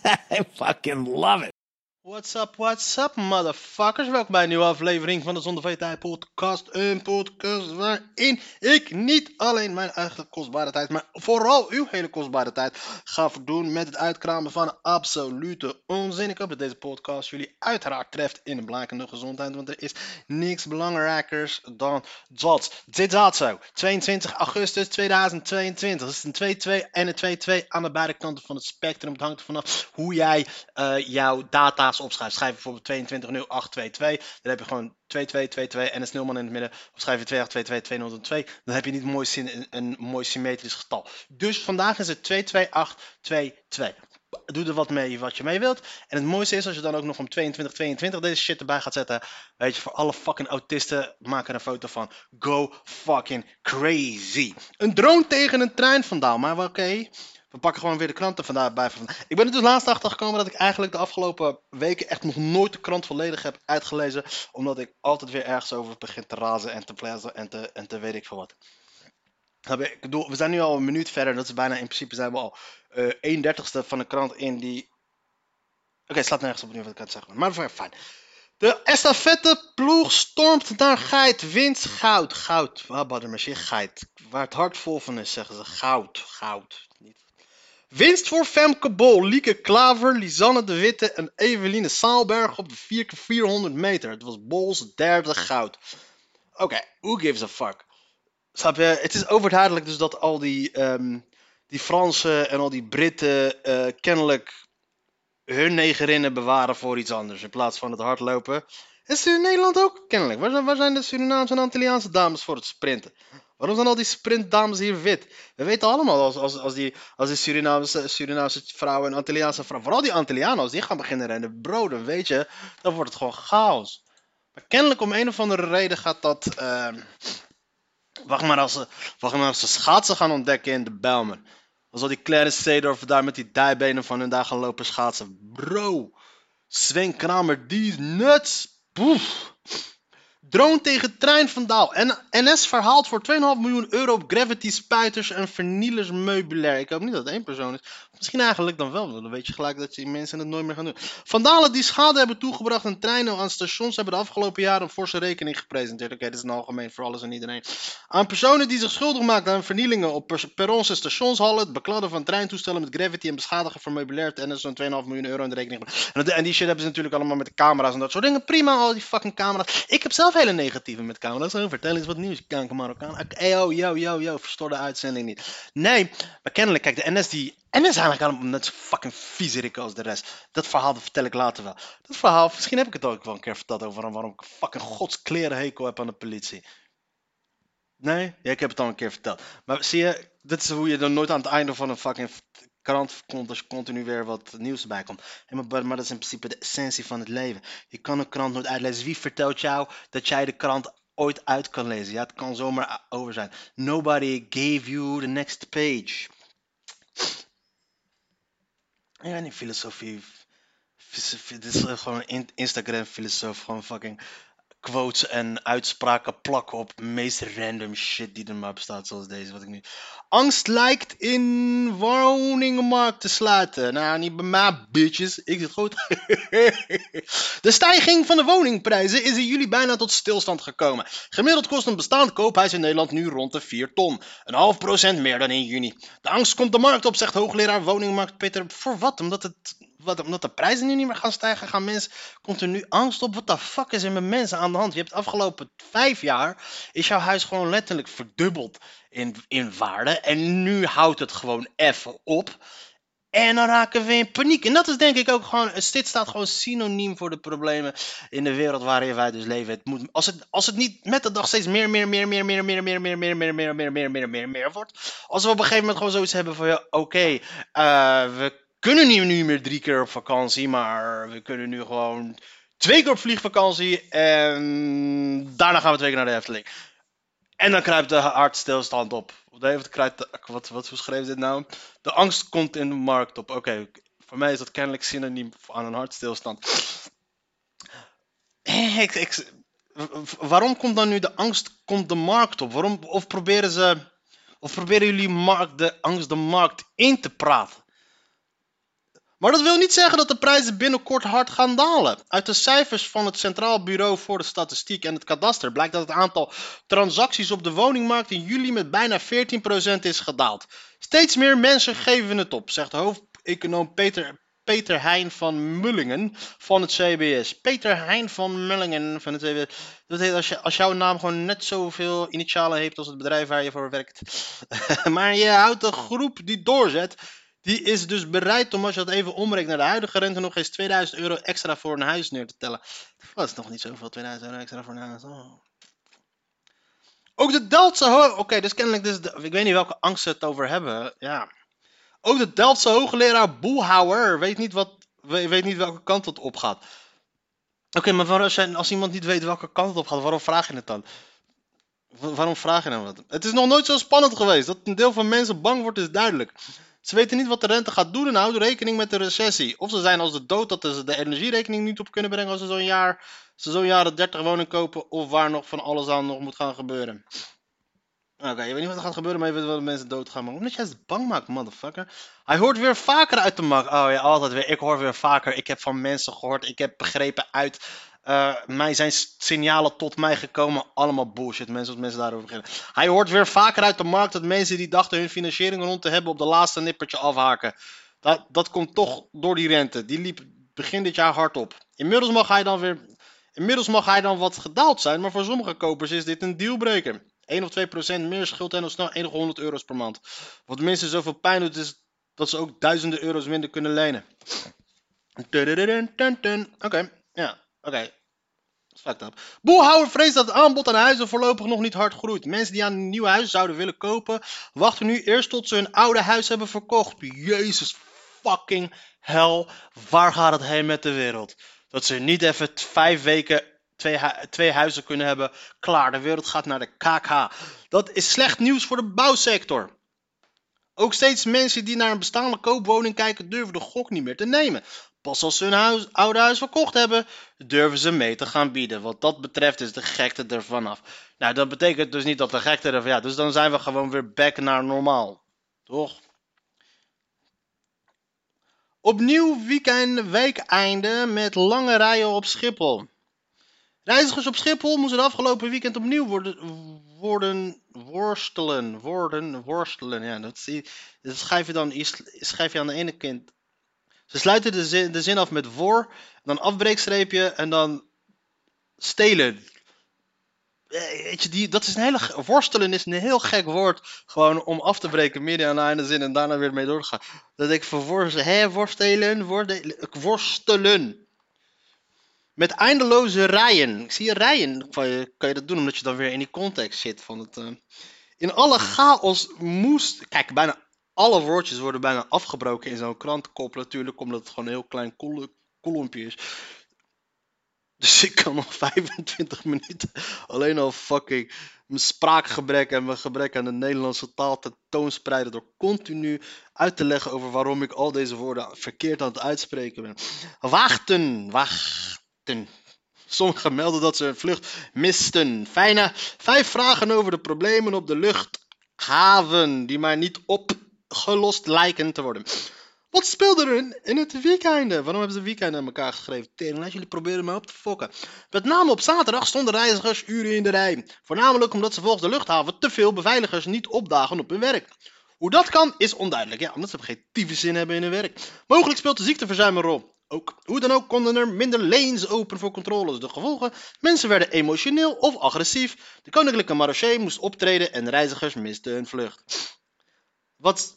I fucking love it. What's up, what's up, motherfuckers? Welkom bij een nieuwe aflevering van de Zonder Van Je Tijd podcast. Een podcast waarin ik niet alleen mijn eigen kostbare tijd, maar vooral uw hele kostbare tijd ga verdoen met het uitkramen van absolute onzin. Ik hoop dat deze podcast jullie uiteraard treft in een blakende gezondheid, want er is niks belangrijkers dan dat. Dit dat zo. 22 augustus 2022. Dat is een 2-2 en een 2-2 aan de beide kanten van het spectrum. Het hangt er vanaf hoe jij eh, jouw data's opschrijft. Schrijf bijvoorbeeld 220822. Dan heb je gewoon 2222 en een snelman in het midden. Of schrijf je 28222002. Dan heb je niet mooi, een, een mooi symmetrisch getal. Dus vandaag is het 22822. Doe er wat mee wat je mee wilt. En het mooiste is als je dan ook nog om 2222 deze shit erbij gaat zetten. Weet je, voor alle fucking autisten, maak er een foto van. Go fucking crazy. Een drone tegen een trein vandaan. Maar oké, we pakken gewoon weer de kranten vandaag bij. Ik ben er dus laatst achter gekomen dat ik eigenlijk de afgelopen weken echt nog nooit de krant volledig heb uitgelezen. Omdat ik altijd weer ergens over begin te razen en te plazen en te, en te weet ik veel wat. We zijn nu al een minuut verder. Dat is bijna in principe zijn we al uh, een dertigste van de krant in die... Oké, okay, slaat nergens op nu wat ik het zeggen Maar fijn. De estafette ploeg stormt naar Geit. Wint goud. Goud. Waar baddermachine Geit. Waar het hart vol van is, zeggen ze. Goud. Goud. Niet Winst voor Femke Bol, Lieke Klaver, Lisanne de Witte en Eveline Saalberg op de 4x400 meter. Het was Bols derde goud. Oké, who gives a fuck? Snap je? Het is overduidelijk dus dat al die, um, die Fransen en al die Britten uh, kennelijk hun negerinnen bewaren voor iets anders. In plaats van het hardlopen. Is in Nederland ook kennelijk. Waar zijn, zijn de Surinaamse en Antilliaanse dames voor het sprinten? Waarom zijn al die sprintdames hier wit? We weten allemaal als, als, als die, als die Surinaamse, Surinaamse vrouwen en Antilliaanse vrouwen, vooral die Antillianen, als die gaan beginnen rennen, bro, dan weet je, dan wordt het gewoon chaos. Maar kennelijk om een of andere reden gaat dat. Uh, wacht, maar als ze, wacht maar als ze schaatsen gaan ontdekken in de Belmen. Als al die Clarence Seedorf daar met die dijbenen van hun daar gaan lopen schaatsen. Bro, Sven Kramer, die is nuts. Poef. Drone tegen trein vandaal. En NS verhaalt voor 2,5 miljoen euro op gravity spuiters en vernielers meubilair. Ik hoop niet dat het één persoon is. Misschien eigenlijk dan wel, dan weet je gelijk dat die mensen het nooit meer gaan doen. Vandalen die schade hebben toegebracht aan treinen aan stations hebben de afgelopen jaren een forse rekening gepresenteerd. Oké, dit is een algemeen voor alles en iedereen. Aan personen die zich schuldig maken aan vernielingen op perrons en stationshallen, het bekladden van treintoestellen met gravity en beschadigen van meubilair. En NS zo'n 2,5 miljoen euro in de rekening. En die shit hebben ze natuurlijk allemaal met de camera's en dat soort dingen. Prima, al die fucking camera's. Ik heb zelf hele negatieve met camera's. Oh, vertel eens wat nieuws, kanker Marokkaan. Hey, yo, yo, yo, yo, verstoor de uitzending niet. Nee, maar kennelijk, kijk, de NS die en is eigenlijk allemaal net zo fucking viezerik als de rest. Dat verhaal dat vertel ik later wel. Dat verhaal, misschien heb ik het ook wel een keer verteld over waarom ik fucking godskleren hekel heb aan de politie. Nee? Ja, ik heb het al een keer verteld. Maar zie je, dit is hoe je dan nooit aan het einde van een fucking krant komt als continu weer wat nieuws erbij komt. maar, maar dat is in principe de essentie van het leven. Je kan een krant nooit uitlezen. Wie vertelt jou dat jij de krant ooit uit kan lezen? Ja, het kan zomaar over zijn. Nobody gave you the next page. Weet niet, filosofie. Dit is gewoon Instagram-filosoof. Gewoon fucking quotes en uitspraken plakken op meest random shit die er maar bestaat. Zoals deze, wat ik nu. Angst lijkt in woningenmarkt te sluiten. Nou, niet bij mij, bitches. Ik zit goed. de stijging van de woningprijzen is in juli bijna tot stilstand gekomen. Gemiddeld kost een bestaand koophuis in Nederland nu rond de 4 ton. Een half procent meer dan in juni. De angst komt de markt op, zegt hoogleraar woningmarkt Peter. Voor wat? Omdat het wat, omdat de prijzen nu niet meer gaan stijgen, gaan mensen, komt er nu angst op. Wat de fuck is er met mensen aan de hand? Je hebt de afgelopen vijf jaar, is jouw huis gewoon letterlijk verdubbeld in, in waarde. En nu houdt het gewoon even op. En dan raken we in paniek. En dat is denk ik ook gewoon, dit staat gewoon synoniem voor de problemen in de wereld waarin wij dus leven. Het moet, als, het, als het niet met de dag steeds meer, meer, meer, meer, meer, meer, meer, meer, meer, meer, meer, meer, meer, meer, meer, meer wordt. Als we op een gegeven moment gewoon zoiets hebben van, ja, oké, we kunnen nu niet meer drie keer op vakantie, maar we kunnen nu gewoon twee keer op vliegvakantie en daarna gaan we twee keer naar de Efteling. En dan kruipt de hartstilstand op. Wat, wat schreef dit nou? De angst komt in de markt op. Oké, voor mij is dat kennelijk synoniem aan een hartstilstand. Eh, Ik, waarom komt dan nu de angst komt de markt op? Waarom, of proberen ze, of proberen jullie markt, de angst de markt in te praten? Maar dat wil niet zeggen dat de prijzen binnenkort hard gaan dalen. Uit de cijfers van het Centraal Bureau voor de Statistiek en het Kadaster blijkt dat het aantal transacties op de woningmarkt in juli met bijna 14% is gedaald. Steeds meer mensen geven het op, zegt hoofdeconoom Peter, Peter Heijn van Mullingen van het CBS. Peter Heijn van Mullingen van het CBS. Dat heet als, je, als jouw naam gewoon net zoveel initialen heeft als het bedrijf waar je voor werkt. maar je houdt de groep die doorzet. Die is dus bereid om, als je dat even omrekent naar de huidige rente, nog eens 2000 euro extra voor een huis neer te tellen. Dat is nog niet zoveel, 2000 euro extra voor een huis. Oh. Ook de Delftse ho- Oké, dus kennelijk, dus ik weet niet welke angst ze het over hebben. Ja. Ook de Delftse hoogleraar Boelhouwer weet niet, wat, we- weet niet welke kant het op gaat. Oké, maar waarom, als, als iemand niet weet welke kant het op gaat, waarom vraag je het dan? Wa- waarom vraag je nou wat? Het is nog nooit zo spannend geweest. Dat een deel van mensen bang wordt, is duidelijk. Ze weten niet wat de rente gaat doen en houden rekening met de recessie. Of ze zijn als de dood dat ze de energierekening niet op kunnen brengen als ze zo'n jaar, ze zo'n jaren 30 woning kopen. Of waar nog van alles aan nog moet gaan gebeuren. Oké, je weet niet wat er gaat gebeuren, maar je weet wel dat mensen doodgaan. Maar omdat jij ze bang maakt, motherfucker. Hij hoort weer vaker uit de markt. Oh ja, altijd weer. Ik hoor weer vaker. Ik heb van mensen gehoord. Ik heb begrepen uit. Eh, mij zijn signalen tot mij gekomen. Allemaal bullshit. Mensen, wat mensen daarover beginnen. Hij hoort weer vaker uit de markt dat mensen die dachten hun financiering rond te hebben op de laatste nippertje afhaken. Dat, dat komt toch door die rente. Die liep begin dit jaar hard op. Inmiddels mag hij dan weer. Inmiddels mag hij dan wat gedaald zijn, maar voor sommige kopers is dit een dealbreaker. 1 of 2 procent meer scheelt hen al snel enige 100 euro's per maand. Wat mensen zoveel pijn doet, is dat ze ook duizenden euro's minder kunnen lenen. Oké, ja, oké. Fucked up. Boelhouwer vreest dat het aanbod aan huizen voorlopig nog niet hard groeit. Mensen die aan een nieuw huis zouden willen kopen, wachten nu eerst tot ze hun oude huis hebben verkocht. Jezus fucking hell, waar gaat het heen met de wereld? Dat ze niet even vijf weken twee, twee huizen kunnen hebben. Klaar, de wereld gaat naar de KK. Dat is slecht nieuws voor de bouwsector. Ook steeds mensen die naar een bestaande koopwoning kijken, durven de gok niet meer te nemen. Pas als ze hun huis, oude huis verkocht hebben, durven ze mee te gaan bieden. Wat dat betreft is de gekte er vanaf. Nou, dat betekent dus niet dat de gekte er... Ja, dus dan zijn we gewoon weer back naar normaal. Toch? Opnieuw weekend, weekeinde met lange rijen op Schiphol. Reizigers op Schiphol moesten het afgelopen weekend opnieuw worden, worden worstelen. Worden, worstelen. Ja, dat, dat schrijf, je dan, schrijf je aan de ene kant. Ze sluiten de zin, de zin af met voor, dan afbreekstreepje en dan stelen. Eh, Weet je, die, dat is een hele, worstelen is een heel gek woord. Gewoon om af te breken midden aan de einde zin en daarna weer mee door te gaan. Dat ik worstelen, hè, worstelen, worstelen. Met eindeloze rijen. Ik zie je rijen. Kan je, kan je dat doen omdat je dan weer in die context zit van het. eh, In alle chaos moest. Kijk, bijna alle woordjes worden bijna afgebroken in zo'n krantenkop. Natuurlijk, omdat het gewoon een heel klein kol- kolompje is. Dus ik kan nog 25 minuten alleen al fucking mijn spraakgebrek en mijn gebrek aan de Nederlandse taal tentoonspreiden door continu uit te leggen over waarom ik al deze woorden verkeerd aan het uitspreken ben. Wachten, wachten. Sommigen melden dat ze een vlucht misten. Fijne, vijf vragen over de problemen op de luchthaven die maar niet opgelost lijken te worden. Wat speelde er in, het weekend? Waarom hebben ze weekend aan elkaar geschreven? Laat jullie proberen me op te fokken. Met name op zaterdag stonden reizigers uren in de rij. Voornamelijk omdat ze volgens de luchthaven te veel beveiligers niet opdagen op hun werk. Hoe dat kan, is onduidelijk. Ja, omdat ze geen tieve zin hebben in hun werk. Mogelijk speelt de ziekteverzuim een rol. Ook, hoe dan ook konden er minder lanes open voor controles. De gevolgen? Mensen werden emotioneel of agressief. De koninklijke marechaussee moest optreden en reizigers misten hun vlucht. Wat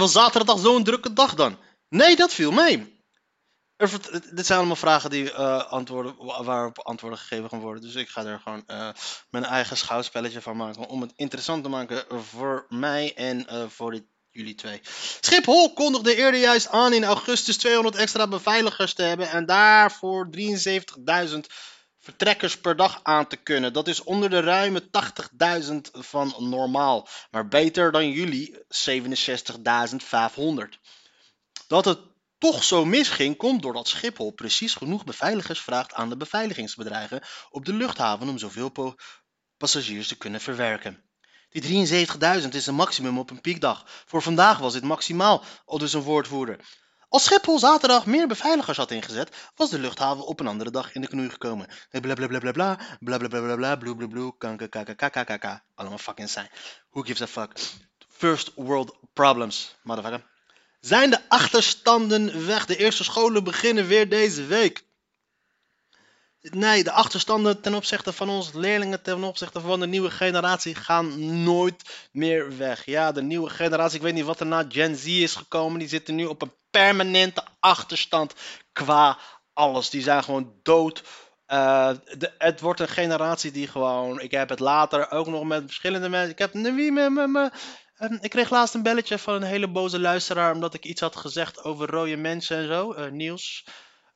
was zaterdag zo'n drukke dag dan? Nee, dat viel mee. Er, dit zijn allemaal vragen die, eh, antwoorden, wa- waarop antwoorden gegeven gaan worden. Dus ik ga er gewoon eh, mijn eigen schouwspelletje van maken. Om het interessant te maken voor mij en eh, voor, Jullie twee. Schiphol kondigde eerder juist aan in augustus 200 extra beveiligers te hebben en daarvoor 73.000 vertrekkers per dag aan te kunnen. Dat is onder de ruime 80.000 van normaal, maar beter dan jullie 67.500. Dat het toch zo misging, komt doordat Schiphol precies genoeg beveiligers vraagt aan de beveiligingsbedrijven op de luchthaven om zoveel passagiers te kunnen verwerken. Die 73.000 is een maximum op een piekdag. Voor vandaag was dit maximaal, al dus een woordvoerder. Als Schiphol zaterdag meer beveiligers had ingezet, was de luchthaven op een andere dag in de knoei gekomen. Blablabla, blablabla, bloebloebloe, kkkkkkk. Allemaal fucking zijn. Who gives a fuck? First world problems, motherfucker. Zijn de achterstanden weg? De eerste scholen beginnen weer deze week. Nee, de achterstanden ten opzichte van ons leerlingen, ten opzichte van de nieuwe generatie, gaan nooit meer weg. Ja, de nieuwe generatie, ik weet niet wat er na Gen Z is gekomen, die zitten nu op een permanente achterstand qua alles. Die zijn gewoon dood. Eh, de, het wordt een generatie die gewoon. Ik heb het later ook nog met verschillende mensen. Ik heb wie me, me, Ehm, ik kreeg laatst een belletje van een hele boze luisteraar omdat ik iets had gezegd over rode mensen en zo. eh, Niels.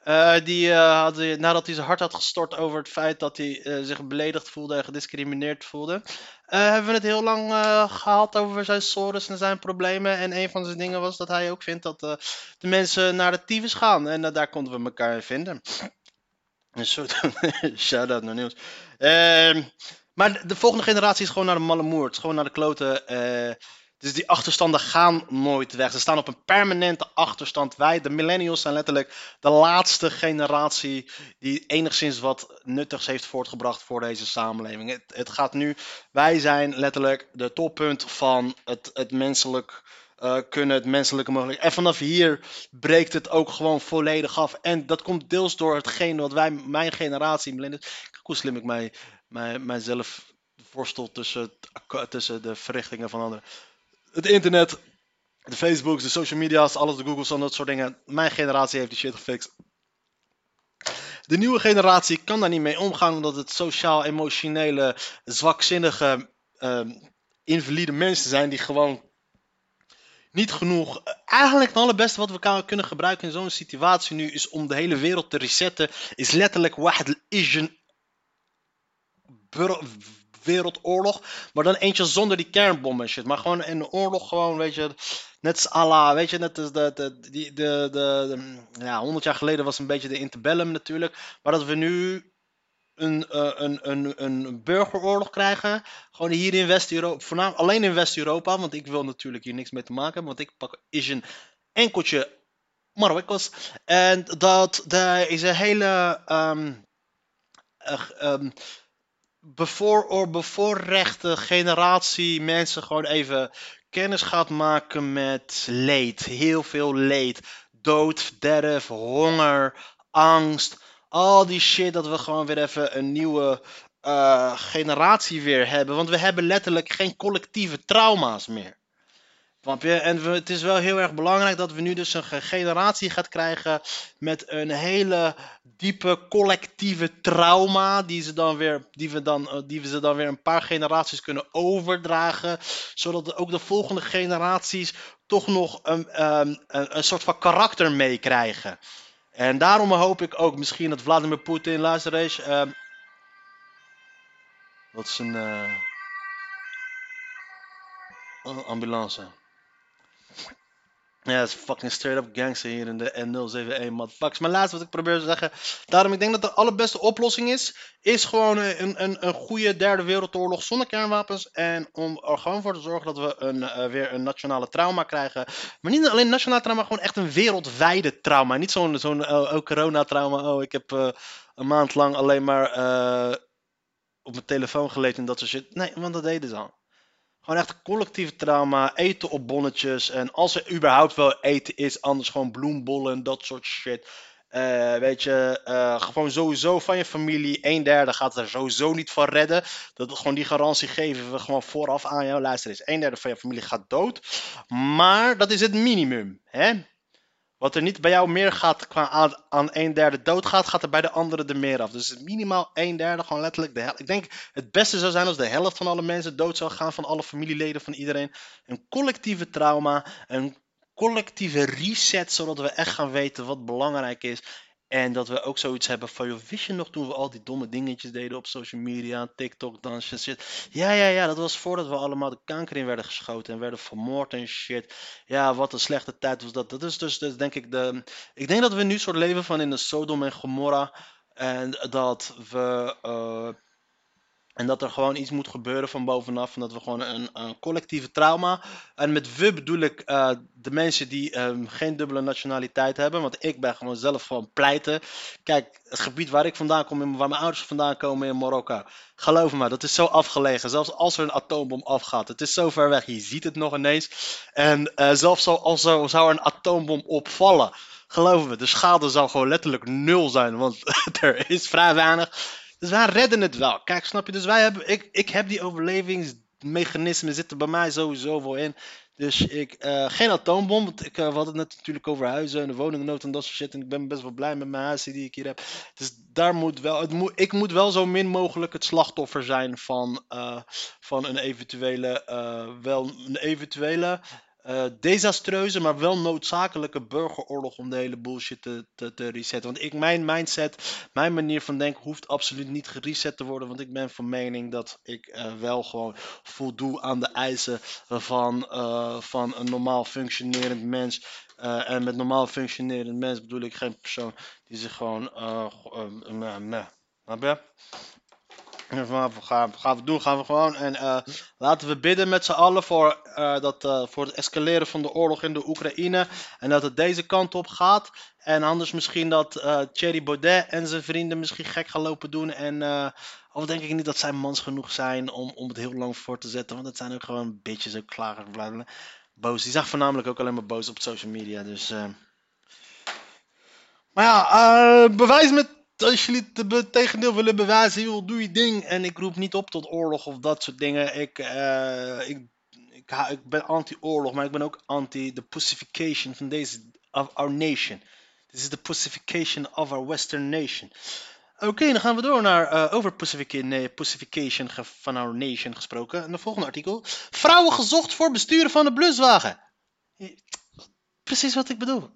Eh, die eh, had, nadat hij zijn hart had gestort over het feit dat hij eh, zich beledigd voelde en gediscrimineerd voelde, hebben we het heel lang eh, gehad over zijn sores en zijn problemen. En een van zijn dingen was dat hij ook vindt dat de mensen naar de tyfus gaan. En daar konden we elkaar in vinden. Een soort shout-out naar Niels. Ehm, maar de volgende generatie is gewoon naar de malle moer. Gewoon naar de kloten. Dus die achterstanden gaan nooit weg. Ze staan op een permanente achterstand. Wij, de millennials, zijn letterlijk de laatste generatie die enigszins wat nuttigs heeft voortgebracht voor deze samenleving. Het, gaat nu, wij zijn letterlijk de toppunt van het, het menselijk eh, kunnen, het menselijke mogelijk. En vanaf hier breekt het ook gewoon volledig af. En dat komt deels door hetgeen wat wij, mijn generatie, millennials, kijk hoe slim ik mij, mij, mijzelf worstel tussen, tussen de verrichtingen van anderen het internet, de Facebooks, de social media's, alles, de Googles en dat soort dingen. Mijn generatie heeft die shit gefixt. De nieuwe generatie kan daar niet mee omgaan omdat het sociaal-emotionele, zwakzinnige, uh, invalide mensen zijn die gewoon niet genoeg. Eigenlijk het allerbeste wat we kunnen gebruiken in zo'n situatie nu is om de hele wereld te resetten. Is letterlijk wahd al-Asian wereldoorlog. Maar dan eentje zonder die kernbom en shit. Maar gewoon een oorlog, gewoon, weet je. Net als Allah, weet je. Net als de, de, de, de, de, ja, 100 jaar geleden was een beetje de interbellum natuurlijk. Maar dat we nu een, uh, een, een, een burgeroorlog krijgen. Gewoon hier in West-Europa. Alleen in West-Europa. Want ik wil natuurlijk hier niks mee te maken hebben. Want ik pak is een enkeltje Marokko's. En dat er is een hele. Um, uh, um, bevoor, bevoorrechte generatie mensen gewoon even kennis gaat maken met leed. Heel veel leed. Dood, verderf, honger, angst. Al die shit dat we gewoon weer even een nieuwe uh, generatie weer hebben. Want we hebben letterlijk geen collectieve trauma's meer. Snap? En het is wel heel erg belangrijk dat we nu dus een generatie gaat krijgen met een hele diepe collectieve trauma die, ze dan weer, die, we dan, die we ze dan weer een paar generaties kunnen overdragen. Zodat ook de volgende generaties toch nog een, um, een, een soort van karakter meekrijgen. En daarom hoop ik ook misschien dat Vladimir Poetin, luister eens, um, wat is een uh, ambulance. Ja, dat is fucking straight up gangster hier in de N071 motherfuckers. Maar laatst wat ik probeer te zeggen. Daarom, ik denk dat de allerbeste oplossing is. Is gewoon een, een, een goede derde wereldoorlog zonder kernwapens. En om er gewoon voor te zorgen dat we een, uh, weer een nationale trauma krijgen. Maar niet alleen nationaal trauma, gewoon echt een wereldwijde trauma. Niet zo'n zo'n uh, oh, corona-trauma. Oh, ik heb uh, een maand lang alleen maar op mijn telefoon gelezen en dat soort shit. Nee, want dat deden ze al. Gewoon echt collectief trauma, eten op bonnetjes. En als er überhaupt wel eten is, anders gewoon bloembollen en dat soort shit. Uh, weet je, uh, gewoon sowieso van je familie, een derde gaat er sowieso niet van redden. Dat gewoon die garantie geven we gewoon vooraf aan jou. Luister eens, een derde van je familie gaat dood. Maar dat is het minimum, hè? Wat er niet bij jou meer gaat qua aan, aan een derde dood gaat, gaat er bij de andere er meer af. Dus minimaal een derde, gewoon letterlijk de helft. Ik denk het beste zou zijn als de helft van alle mensen dood zou gaan, van alle familieleden van iedereen. Een collectieve trauma, een collectieve reset, zodat we echt gaan weten wat belangrijk is. En dat we ook zoiets hebben van, joh, wist je nog toen we al die domme dingetjes deden op social media, TikTok, dansjes, shit. Ja, ja, ja, dat was voordat we allemaal de kanker in werden geschoten en werden vermoord en shit. Ja, wat een slechte tijd was dat. Dat is dus, dus denk ik de... Ik denk dat we nu soort leven van in de Sodom en Gomorra. En dat we... Uh, en dat er gewoon iets moet gebeuren van bovenaf. En dat we gewoon een, een collectieve trauma. En met we bedoel ik uh, de mensen die um, geen dubbele nationaliteit hebben. Want ik ben gewoon zelf gewoon pleiten. Kijk, het gebied waar ik vandaan kom, waar mijn ouders vandaan komen in Marokko. Geloof me, dat is zo afgelegen. Zelfs als er een atoombom afgaat. Het is zo ver weg. Je ziet het nog ineens. En uh, zelfs als er zou een atoombom opvallen. Geloof me, de schade zou gewoon letterlijk nul zijn. Want er is vrij weinig. Dus wij redden het wel. Kijk, snap je? Dus wij hebben, ik, ik heb die overlevingsmechanismen zitten bij mij sowieso wel in. Dus ik, uh, geen atoombom, want ik, uh, het net natuurlijk over huizen en de woningnood en dat soort shit. En ik ben best wel blij met mijn huizen die ik hier heb. Dus daar moet wel, het moet, ik moet wel zo min mogelijk het slachtoffer zijn van, uh, van een eventuele, wel een eventuele uh, desastreuze, maar wel noodzakelijke burgeroorlog om de hele bullshit te, te, te, resetten. Want ik, mijn mindset, mijn manier van denken hoeft absoluut niet gereset te worden. Want ik ben van mening dat ik uh, wel gewoon voldoe aan de eisen van, uh, van een normaal functionerend mens. en met normaal functionerend mens bedoel ik geen persoon die zich gewoon. Snap je? We, gaan, gaan we doen, gaan we gewoon. En uh, laten we bidden met z'n allen voor, uh, dat, uh, voor het escaleren van de oorlog in de Oekraïne. En dat het deze kant op gaat. En anders misschien dat Thierry Baudet en zijn vrienden misschien gek gaan lopen doen. En of denk ik niet dat zij mans genoeg zijn om, om het heel lang voor te zetten. Want het zijn ook gewoon bitches, ook klaar. Boos. Die zag voornamelijk ook alleen maar boos op social media. Dus. Maar ja, bewijs met als jullie het tegendeel willen bewijzen, joh, doe je ding. En ik roep niet op tot oorlog of dat soort dingen. Ik, uh, ik, ik, ik, ben anti-oorlog, maar ik ben ook anti the pacification van deze, of our nation. This is the pacification of our western nation. Oké, dan gaan we door naar uh, over pacification, pacification van our nation gesproken. En de volgende artikel. Vrouwen gezocht voor besturen van de bluswagen. Precies wat ik bedoel.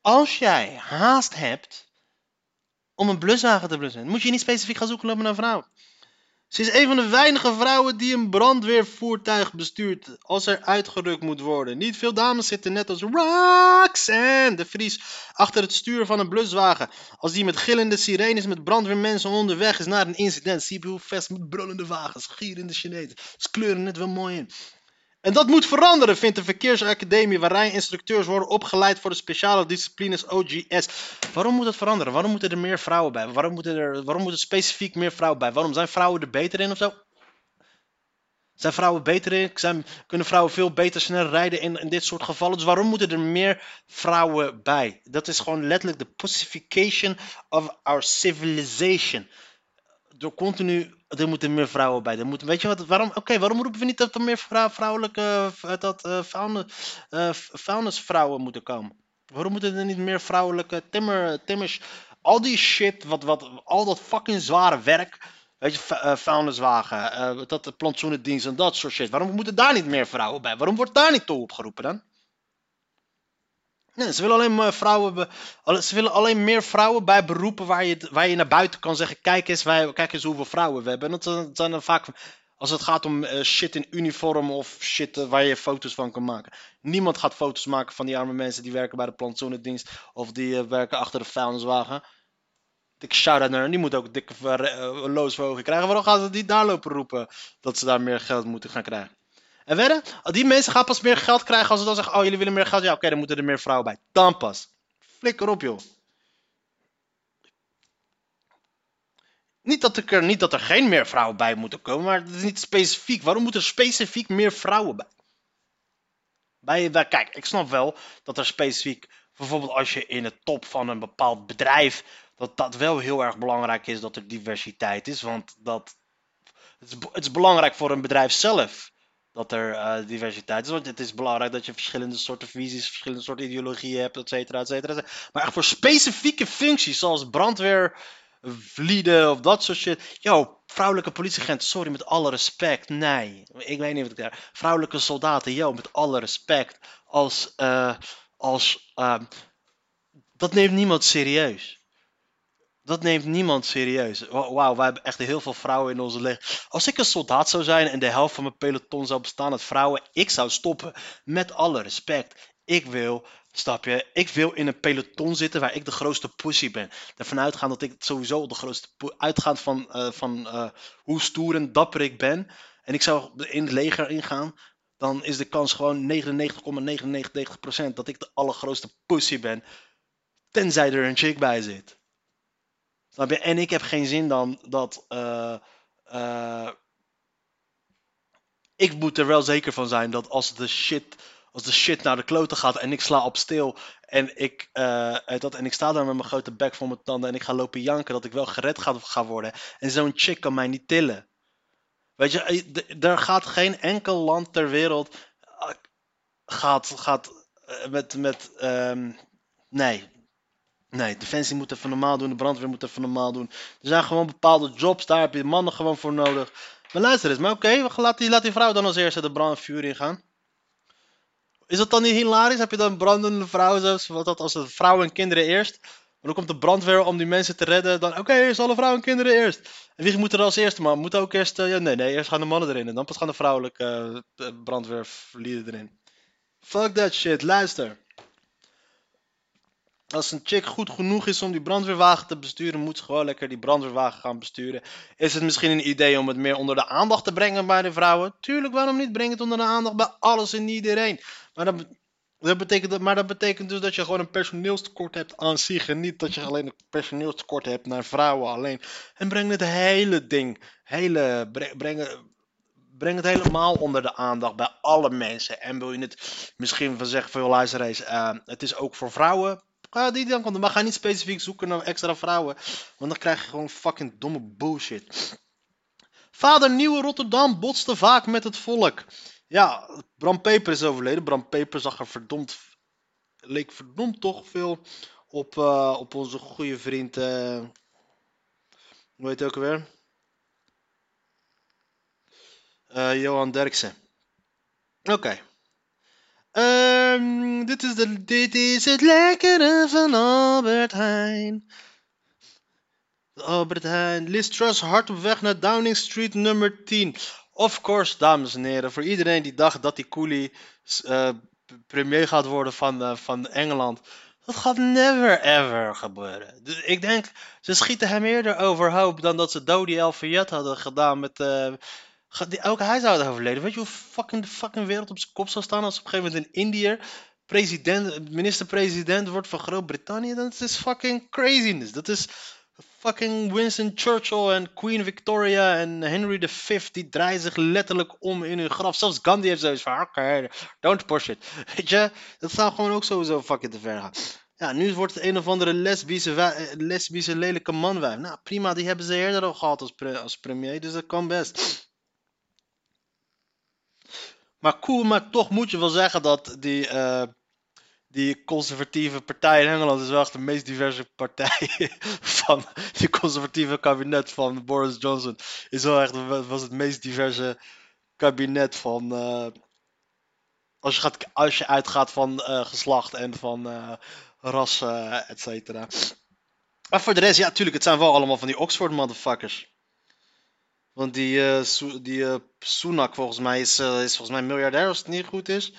Als jij haast hebt om een bluswagen te blussen. Moet je niet specifiek gaan zoeken naar een vrouw. Ze is een van de weinige vrouwen die een brandweervoertuig bestuurt als er uitgerukt moet worden. Niet veel dames zitten net als Roxanne de Vries achter het stuur van een bluswagen. Als die met gillende sirenes met brandweermensen onderweg is naar een incident. Zie je hoe vast met brullende wagens, gierende Chinezen. Ze kleuren het wel mooi in. En dat moet veranderen, vindt de Verkeersacademie, waar rijinstructeurs worden opgeleid voor de speciale disciplines OGS. Waarom moet dat veranderen? Waarom moeten er meer vrouwen bij? Waarom, moeten er, waarom moeten specifiek meer vrouwen bij? Waarom zijn vrouwen er beter in of zo? Zijn vrouwen beter in? Kunnen vrouwen veel beter snel rijden in, in dit soort gevallen? Dus waarom moeten er meer vrouwen bij? Dat is gewoon letterlijk de pacification of our civilization door continu, er moeten meer vrouwen bij. Er moeten, weet je wat, waarom, oké, waarom roepen we niet dat er meer vrouwelijke, uh, dat uh, vuilnisvrouwen moeten komen? Waarom moeten er niet meer vrouwelijke timmer, timmers, al die shit, wat, wat, al dat fucking zware werk, weet je, uh, vuilniswagen, uh, dat de plantsoenendienst en dat soort shit. Waarom moeten daar niet meer vrouwen bij? Waarom wordt daar niet toe opgeroepen dan? Nee, ze willen alleen maar vrouwen. Ze willen alleen meer vrouwen bij beroepen waar je, waar je naar buiten kan zeggen: kijk eens, wij, kijk eens hoeveel vrouwen we hebben. En dat zijn dan vaak. Als het gaat om uh, shit in uniform of shit uh, waar je foto's van kan maken. Niemand gaat foto's maken van die arme mensen die werken bij de plantsoenendienst. Of die uh, werken achter de vuilniswagen. Ik shout-out naar Die moeten ook dikke loonsverhoging krijgen. Waarom gaan ze die daar lopen roepen dat ze daar meer geld moeten gaan krijgen? En wedden, die mensen gaan pas meer geld krijgen als ze dan zeggen, oh jullie willen meer geld? Ja oké, dan moeten er meer vrouwen bij. Dan pas. Flikker op joh. Niet dat, er, niet dat er geen meer vrouwen bij moeten komen, maar het is niet specifiek. Waarom moeten er specifiek meer vrouwen bij? bij? Bij, kijk, ik snap wel dat er specifiek, bijvoorbeeld als je in de top van een bepaald bedrijf, dat dat wel heel erg belangrijk is dat er diversiteit is. Want dat, het is, het is belangrijk voor een bedrijf zelf dat er eh, diversiteit is. Want het is belangrijk dat je verschillende soorten visies, verschillende soorten ideologieën hebt, et cetera, et cetera. et cetera. Maar echt voor specifieke functies, zoals brandweerlieden of dat soort shit. Yo, vrouwelijke politieagent, sorry, met alle respect, nee. Ik weet niet wat ik daar... Vrouwelijke soldaten, yo, met alle respect. Als, eh, als, ehm, dat neemt niemand serieus. Dat neemt niemand serieus. Wa- Wauw, wij hebben echt heel veel vrouwen in onze leger. Als ik een soldaat zou zijn en de helft van mijn peloton zou bestaan uit vrouwen, ik zou stoppen. Met alle respect. Ik wil, snap je, ik wil in een peloton zitten waar ik de grootste pussy ben. Ervan uitgaan dat ik sowieso de grootste, uitgaand van, eh, van eh, hoe stoer en dapper ik ben. En ik zou in het leger ingaan, dan is de kans gewoon 99,99% dat ik de allergrootste pussy ben. Tenzij er een chick bij zit. En ik heb geen zin dan dat. eh, eh, ik moet er wel zeker van zijn dat als de shit. Als de shit naar de kloten gaat en ik sla op stil. En ik, eh, dat, en ik sta daar met mijn grote bek voor mijn tanden. En ik ga lopen janken dat ik wel gered ga, ga worden. En zo'n chick kan mij niet tillen. Weet je, er gaat geen enkel land ter wereld. gaat, gaat met. met ehm, nee, Nee, Defensie moet even normaal doen, de brandweer moet even normaal doen. Er zijn gewoon bepaalde jobs, daar heb je mannen gewoon voor nodig. Maar luister eens, maar oké, gaan- laat, die, laat die vrouw dan als eerste de brand vuur ingaan. Is dat dan niet hilarisch? Heb je dan brandende vrouwen, zoals dat als vrouwen en kinderen eerst? Maar dan komt de brandweer om die mensen te redden. Dan, oké, eerst alle vrouwen en kinderen eerst. En wie moet er als eerste, man? Moet ook eerst, eh, ja, nee, nee, eerst gaan de mannen erin. En dan pas gaan de vrouwelijke eh, brandweerlieden erin. Fuck that shit, luister. Als een chick goed genoeg is om die brandweerwagen te besturen, moet ze gewoon lekker die brandweerwagen gaan besturen. Is het misschien een idee om het meer onder de aandacht te brengen bij de vrouwen? Tuurlijk, waarom niet? Breng het onder de aandacht bij alles en iedereen. Maar dat, dat betekent, maar dat betekent dus dat je gewoon een personeelstekort hebt aan zich. En niet dat je alleen een personeelstekort hebt naar vrouwen alleen. En breng het hele ding, hele, breng, breng, het- helemaal onder de aandacht bij alle mensen. En wil je het misschien van zeggen, veel luister eens, eh, het is ook voor vrouwen. Ga die dan komt, maar ga niet specifiek zoeken naar extra vrouwen. Want dan krijg je gewoon fucking domme bullshit. Vader Nieuwe Rotterdam botste vaak met het volk. Ja, Bram Peper is overleden. Bram Peper zag er verdomd. leek verdomd toch veel op, eh, op onze goede vriend. eh hoe heet hij ook alweer? Eh, Johan Derksen. Oké. Ehm, dit, is de, dit is het lekkere van Albert Heijn. Albert Heijn. Liz hard op weg naar Downing Street nummer 10. Of course, dames en heren. Voor iedereen die dacht dat die Cooley eh, premier gaat worden van, eh, van Engeland. Dat gaat never ever gebeuren. Dus ik denk, ze schieten hem eerder overhoop dan dat ze Dodi El hadden gedaan met... eh, Zou het overleden. Weet je hoe fucking de fucking wereld op zijn kop zou staan als op een gegeven moment een Indiër president, minister-president wordt van Groot-Brittannië? Dat is fucking craziness. Dat is fucking Winston Churchill en Queen Victoria en Henry V. Die draaien zich letterlijk om in hun graf. Zelfs Gandhi heeft zoiets van, don't push it. Weet je, dat zou gewoon ook sowieso fucking te ver gaan. Ja, nu wordt het een of andere lesbische, eh, lesbische lelijke manwijf. Nou, prima, die hebben ze eerder al gehad als, als premier, dus dat kan best. Maar cool, maar toch moet je wel zeggen dat die, eh, die conservatieve partij in Engeland is wel echt de meest diverse partij van die conservatieve kabinet van Boris Johnson. Is wel echt was het meest diverse kabinet van eh, als, je gaat, als je uitgaat van eh, geslacht en van ras, eh et cetera. Maar voor de rest, ja, tuurlijk, het zijn wel allemaal van die Oxford motherfuckers. Want die, eh, die eh, Sunak volgens mij is, eh, is volgens mij miljardair als het niet goed is.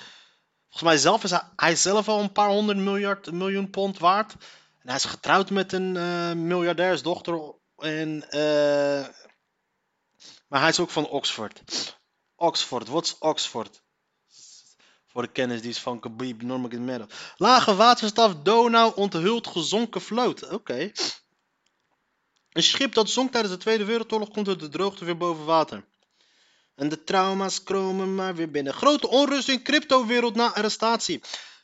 Volgens mij zelf is hij, zelf al een paar honderd miljard, miljoen pond waard. En hij is getrouwd met een eh miljardairsdochter. En, eh, maar hij is ook van Oxford. Oxford, wat is Oxford? Voor de kennis die is van Khabib Nurmagomedov. Lage waterstaf Donau onthult gezonken vloot. Oké. Een schip dat zonk tijdens de Tweede Wereldoorlog komt uit de droogte weer boven water. En de trauma's kromen maar weer binnen. Grote onrust in cryptowereld na arrestatie.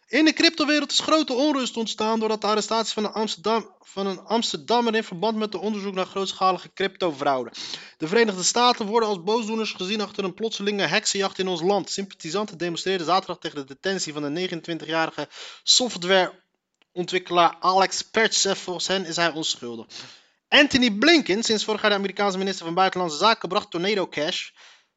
In de cryptowereld is grote onrust ontstaan doordat de arrestatie van een, Amsterdammer in verband met de onderzoek naar grootschalige cryptofraude. De Verenigde Staten worden als boosdoeners gezien achter een plotselinge heksenjacht in ons land. Sympathisanten demonstreerden zaterdag tegen de detentie van de 29-jarige softwareontwikkelaar Alex Pertsev. Volgens hen is hij onschuldig. Anthony Blinken, sinds vorig jaar de Amerikaanse minister van Buitenlandse Zaken, bracht Tornado Cash,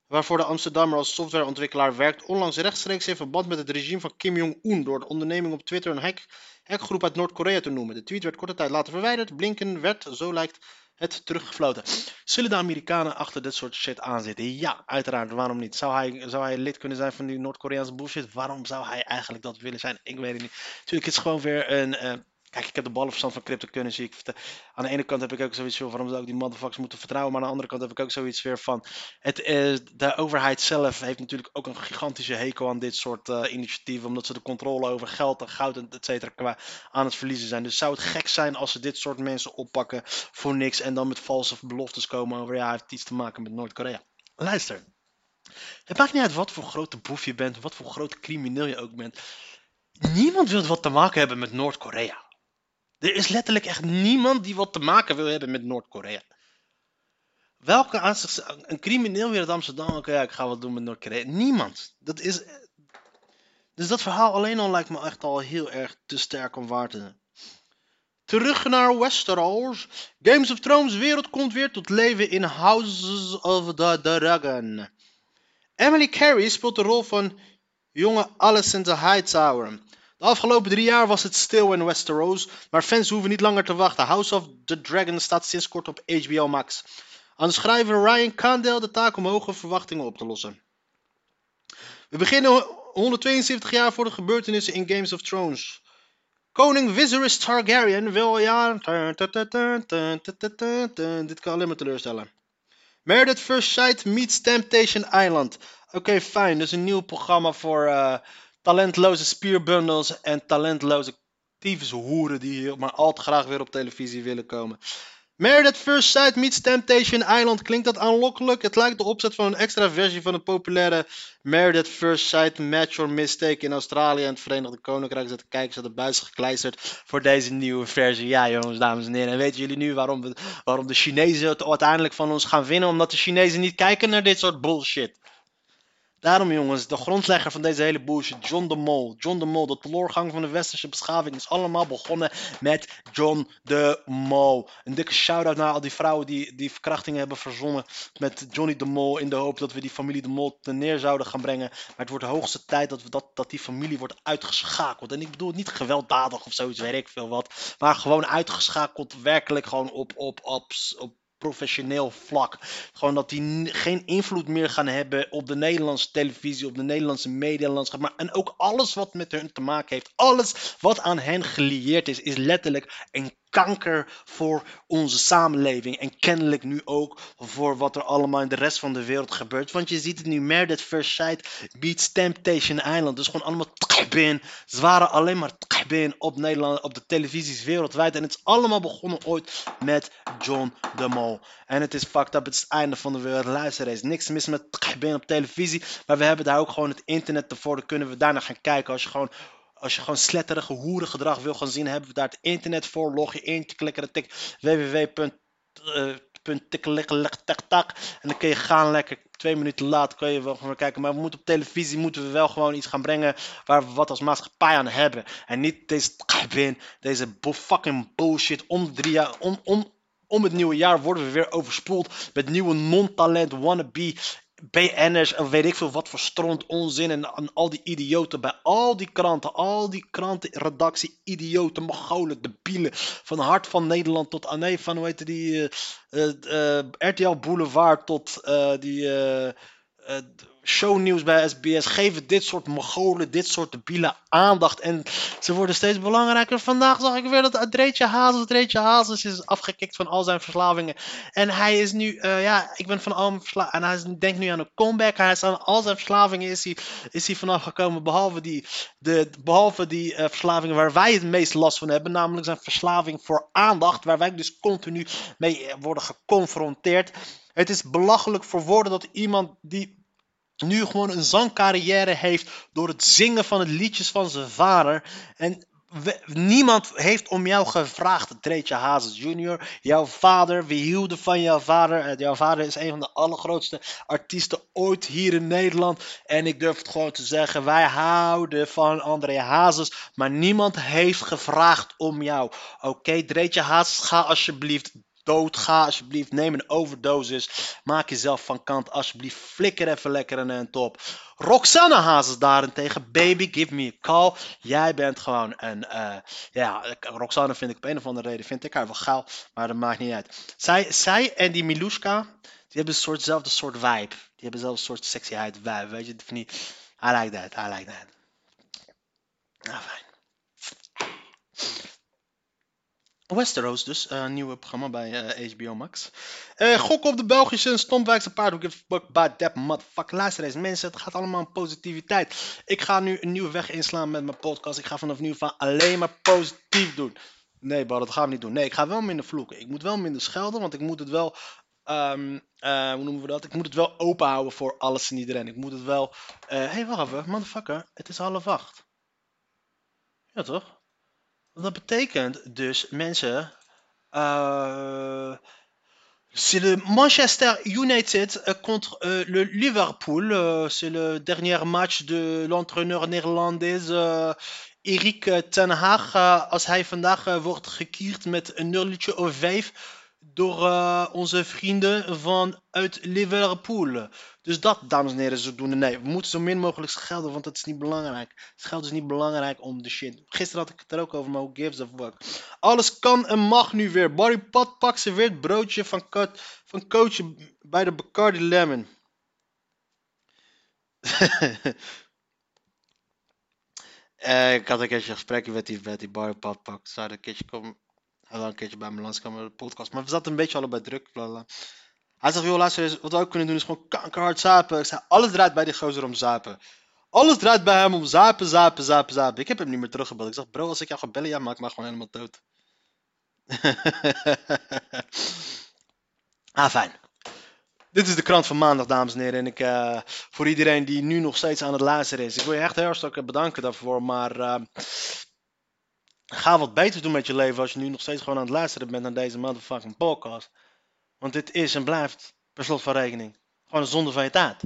waarvoor de Amsterdammer als softwareontwikkelaar werkt, onlangs rechtstreeks in verband met het regime van Kim Jong-un door de onderneming op Twitter een hack, hackgroep uit Noord-Korea te noemen. De tweet werd korte tijd later verwijderd. Blinken werd, zo lijkt het, teruggefloten. Zullen de Amerikanen achter dit soort shit aanzitten? Ja, uiteraard. Waarom niet? Zou hij, zou hij lid kunnen zijn van die Noord-Koreaanse bullshit? Waarom zou hij eigenlijk dat willen zijn? Ik weet het niet. Natuurlijk, het is gewoon weer een... eh, Kijk, ik heb de ballenverstand van cryptocurrency. Ik aan de ene kant heb ik ook zoiets van waarom zou ik die motherfuckers moeten vertrouwen. Maar aan de andere kant heb ik ook zoiets weer van. Het, is de overheid zelf heeft natuurlijk ook een gigantische hekel aan dit soort eh, initiatieven. Omdat ze de controle over geld en goud en et cetera aan het verliezen zijn. Dus zou het gek zijn als ze dit soort mensen oppakken voor niks. En dan met valse beloftes komen over ja, hij heeft iets te maken met Noord-Korea. Luister. Het maakt niet uit wat voor grote boef je bent, wat voor grote crimineel je ook bent. Niemand wil wat te maken hebben met Noord-Korea. Er is letterlijk echt niemand die wat te maken wil hebben met Noord-Korea. Welke aan zich, een crimineel weer uit Amsterdam, oké, ik ga wat doen met Noord-Korea. Niemand. Dat is, dus dat verhaal alleen al lijkt me echt al heel erg te sterk om waar te zijn. Terug naar Westeros. Games of Thrones wereld komt weer tot leven in Houses of the Dragon. Emily Carey speelt de rol van jonge Alicent Hightower. De afgelopen drie jaar was het stil in Westeros, maar fans hoeven niet langer te wachten. House of the Dragon staat sinds kort op HBO Max. Aan schrijver Ryan Condell de taak om hoge verwachtingen op te lossen. We beginnen 172 jaar voor de gebeurtenissen in Games of Thrones. Koning Viserys Targaryen wil ja... Dit kan alleen maar teleurstellen. At First Sight meets Temptation Island. Oké, fijn. Dus een nieuw programma voor eh, talentloze spierbundels en talentloze tyfushoeren die hier maar al te graag weer op televisie willen komen. Married at First Sight meets Temptation Island. Klinkt dat aanlokkelijk? Het lijkt de opzet van een extra versie van het populaire Married at First Sight Match or Mistake in Australië en het Verenigde Koninkrijk. Zetten kijkers aan de buis gekleisterd voor deze nieuwe versie. Ja, jongens, dames en heren. En weten jullie nu waarom, we, waarom de Chinezen het uiteindelijk van ons gaan winnen? Omdat de Chinezen niet kijken naar dit soort bullshit. Daarom jongens, de grondlegger van deze hele bullshit, John de Mol. John de Mol, de teleurgang van de westerse beschaving is allemaal begonnen met John de Mol. Een dikke shout-out naar al die vrouwen die, die verkrachtingen hebben verzonnen met Johnny de Mol. In de hoop dat we die familie de Mol ten neer zouden gaan brengen. Maar het wordt de hoogste tijd dat, we dat, dat die familie wordt uitgeschakeld. En ik bedoel niet gewelddadig of zoiets, weet ik veel wat. Maar gewoon uitgeschakeld, werkelijk gewoon op, op, op, op professioneel vlak. Gewoon dat die geen invloed meer gaan hebben op de Nederlandse televisie, op de Nederlandse medialandschap. Maar en ook alles wat met hun te maken heeft. Alles wat aan hen gelieerd is, is letterlijk een kanker voor onze samenleving. En kennelijk nu ook voor wat er allemaal in de rest van de wereld gebeurt. Want je ziet het nu, Married at First Sight beats Temptation Island. Dus gewoon allemaal bin. Ze waren alleen maar bin op Nederland, op de televisies wereldwijd. En het is allemaal begonnen ooit met John de Mol. En het is fucked up, het is het einde van de wereld. Luister eens, niks mis met bin op televisie. Maar we hebben daar ook gewoon het internet ervoor. Dan kunnen we daarna gaan kijken als je gewoon als je gewoon sletterige hoerengedrag wil gaan zien, hebben we daar het internet voor. Log je in, klikken, tik www.tikkelikkeliktak. En dan kun je gaan lekker. Twee minuten later kun je wel gewoon kijken. Maar we moeten op televisie moeten we wel gewoon iets gaan brengen waar we wat als maatschappij aan hebben. En niet deze bin, deze fucking bullshit. Om de drie om het nieuwe jaar worden we weer overspoeld met nieuwe non-talent wannabe BN'ers en weet ik veel wat voor onzin en, al die idioten bij al die kranten, al die krantenredactie, idioten, mogolen, debielen, van Hart van Nederland tot, ah nee, van hoe heet die, eh, eh, eh, RTL Boulevard tot die shownieuws bij SBS, geven dit soort mogolen, dit soort debielen aandacht en ze worden steeds belangrijker. Vandaag zag ik weer dat Dreetje Hazes, Dreetje Hazes is afgekikt van al zijn verslavingen en hij is nu, eh, ja, ik ben van al mijn verslavingen. En hij denkt nu aan een comeback. Hij is aan al zijn verslavingen is hij, is hij vanaf gekomen. Behalve die, de, behalve die eh, verslavingen waar wij het meest last van hebben. Namelijk zijn verslaving voor aandacht. Waar wij dus continu mee eh, worden geconfronteerd. Het is belachelijk voor woorden dat iemand die nu gewoon een zangcarrière heeft door het zingen van het liedjes van zijn vader. En niemand heeft om jou gevraagd, Treetje Hazes Jr. Jouw vader, we hielden van jouw vader. En jouw vader is een van de allergrootste artiesten ooit hier in Nederland. En ik durf het gewoon te zeggen, wij houden van André Hazes. Maar niemand heeft gevraagd om jou. Oké, Dreetje Hazes, ga alsjeblieft dood. Ga alsjeblieft, neem een overdosis. Maak jezelf van kant, alsjeblieft. Flikker even lekker aan een top. Roxanne Hazes daarentegen, baby, give me a call. Jij bent gewoon een, eh, ja, Roxanne vind ik op een of andere reden, vind ik haar wel gaal, maar dat maakt niet uit. Zij, zij en die Milushka, die hebben een soortzelfde soort vibe. Die hebben zelfs soort sexyheid vibe, weet je, van niet. I like that, I like that. Nou, fijn. Westeros dus, eh, een nieuwe programma bij eh, HBO Max. Eh gok op de Belgische en Stompwijkse paard. Gives a fuck about that motherfucker. Luister eens mensen, het gaat allemaal om positiviteit. Ik ga nu een nieuwe weg inslaan met mijn podcast. Ik ga vanaf nu van alleen maar positief doen. Nee, bro, dat gaan we niet doen. Nee, ik ga wel minder vloeken. Ik moet wel minder schelden, want ik moet het wel... ehm, eh, hoe noemen we dat? Ik moet het wel open houden voor alles en iedereen. Ik moet het wel... Hé, hey, wacht even. Motherfucker, het is half acht. Ja, toch? Dat betekent dus, mensen... eh c'est le Manchester United euh, contre euh, le Liverpool. C'est le dernier match de l'entraîneur néerlandaise euh, Erik eh, ten Hag. Eh, als hij vandaag eh, wordt gekierd met een nulletje of vijf door eh, onze vrienden vanuit Liverpool. Dus dat, dames en heren, zodoende. Nee, we moeten zo min mogelijk schelden, want dat is niet belangrijk. Schelden is niet belangrijk om de shit. Gisteren had ik het er ook over, maar who gives a fuck. Alles kan en mag nu weer. Barry Patpak serveert broodje van, van coach bij de Bacardi Lemon. Eh, ik had een keertje een gesprekje met die, met die Patpak. Zou een keertje komen. Hij wil een keertje bij me met de podcast. Maar we zaten een beetje allebei druk. Hij zegt, joh, luister eens, wat we ook kunnen doen is gewoon kankerhard zapen. Ik zei, alles draait bij die gozer om zapen. Alles draait bij hem om zapen, zapen, zapen, zapen. Ik heb hem niet meer teruggebeld. Ik zeg, bro, als ik jou ga bellen, ja, maak maar gewoon helemaal dood. ah, fijn. Dit is de krant van maandag, dames en heren. En ik, eh, voor iedereen die nu nog steeds aan het luisteren is. Ik wil je echt heel hartstikke bedanken daarvoor. Maar eh, ga wat beter doen met je leven als je nu nog steeds gewoon aan het luisteren bent naar deze motherfucking podcast. Want dit is en blijft, per slot van rekening, gewoon een zonde van je tijd.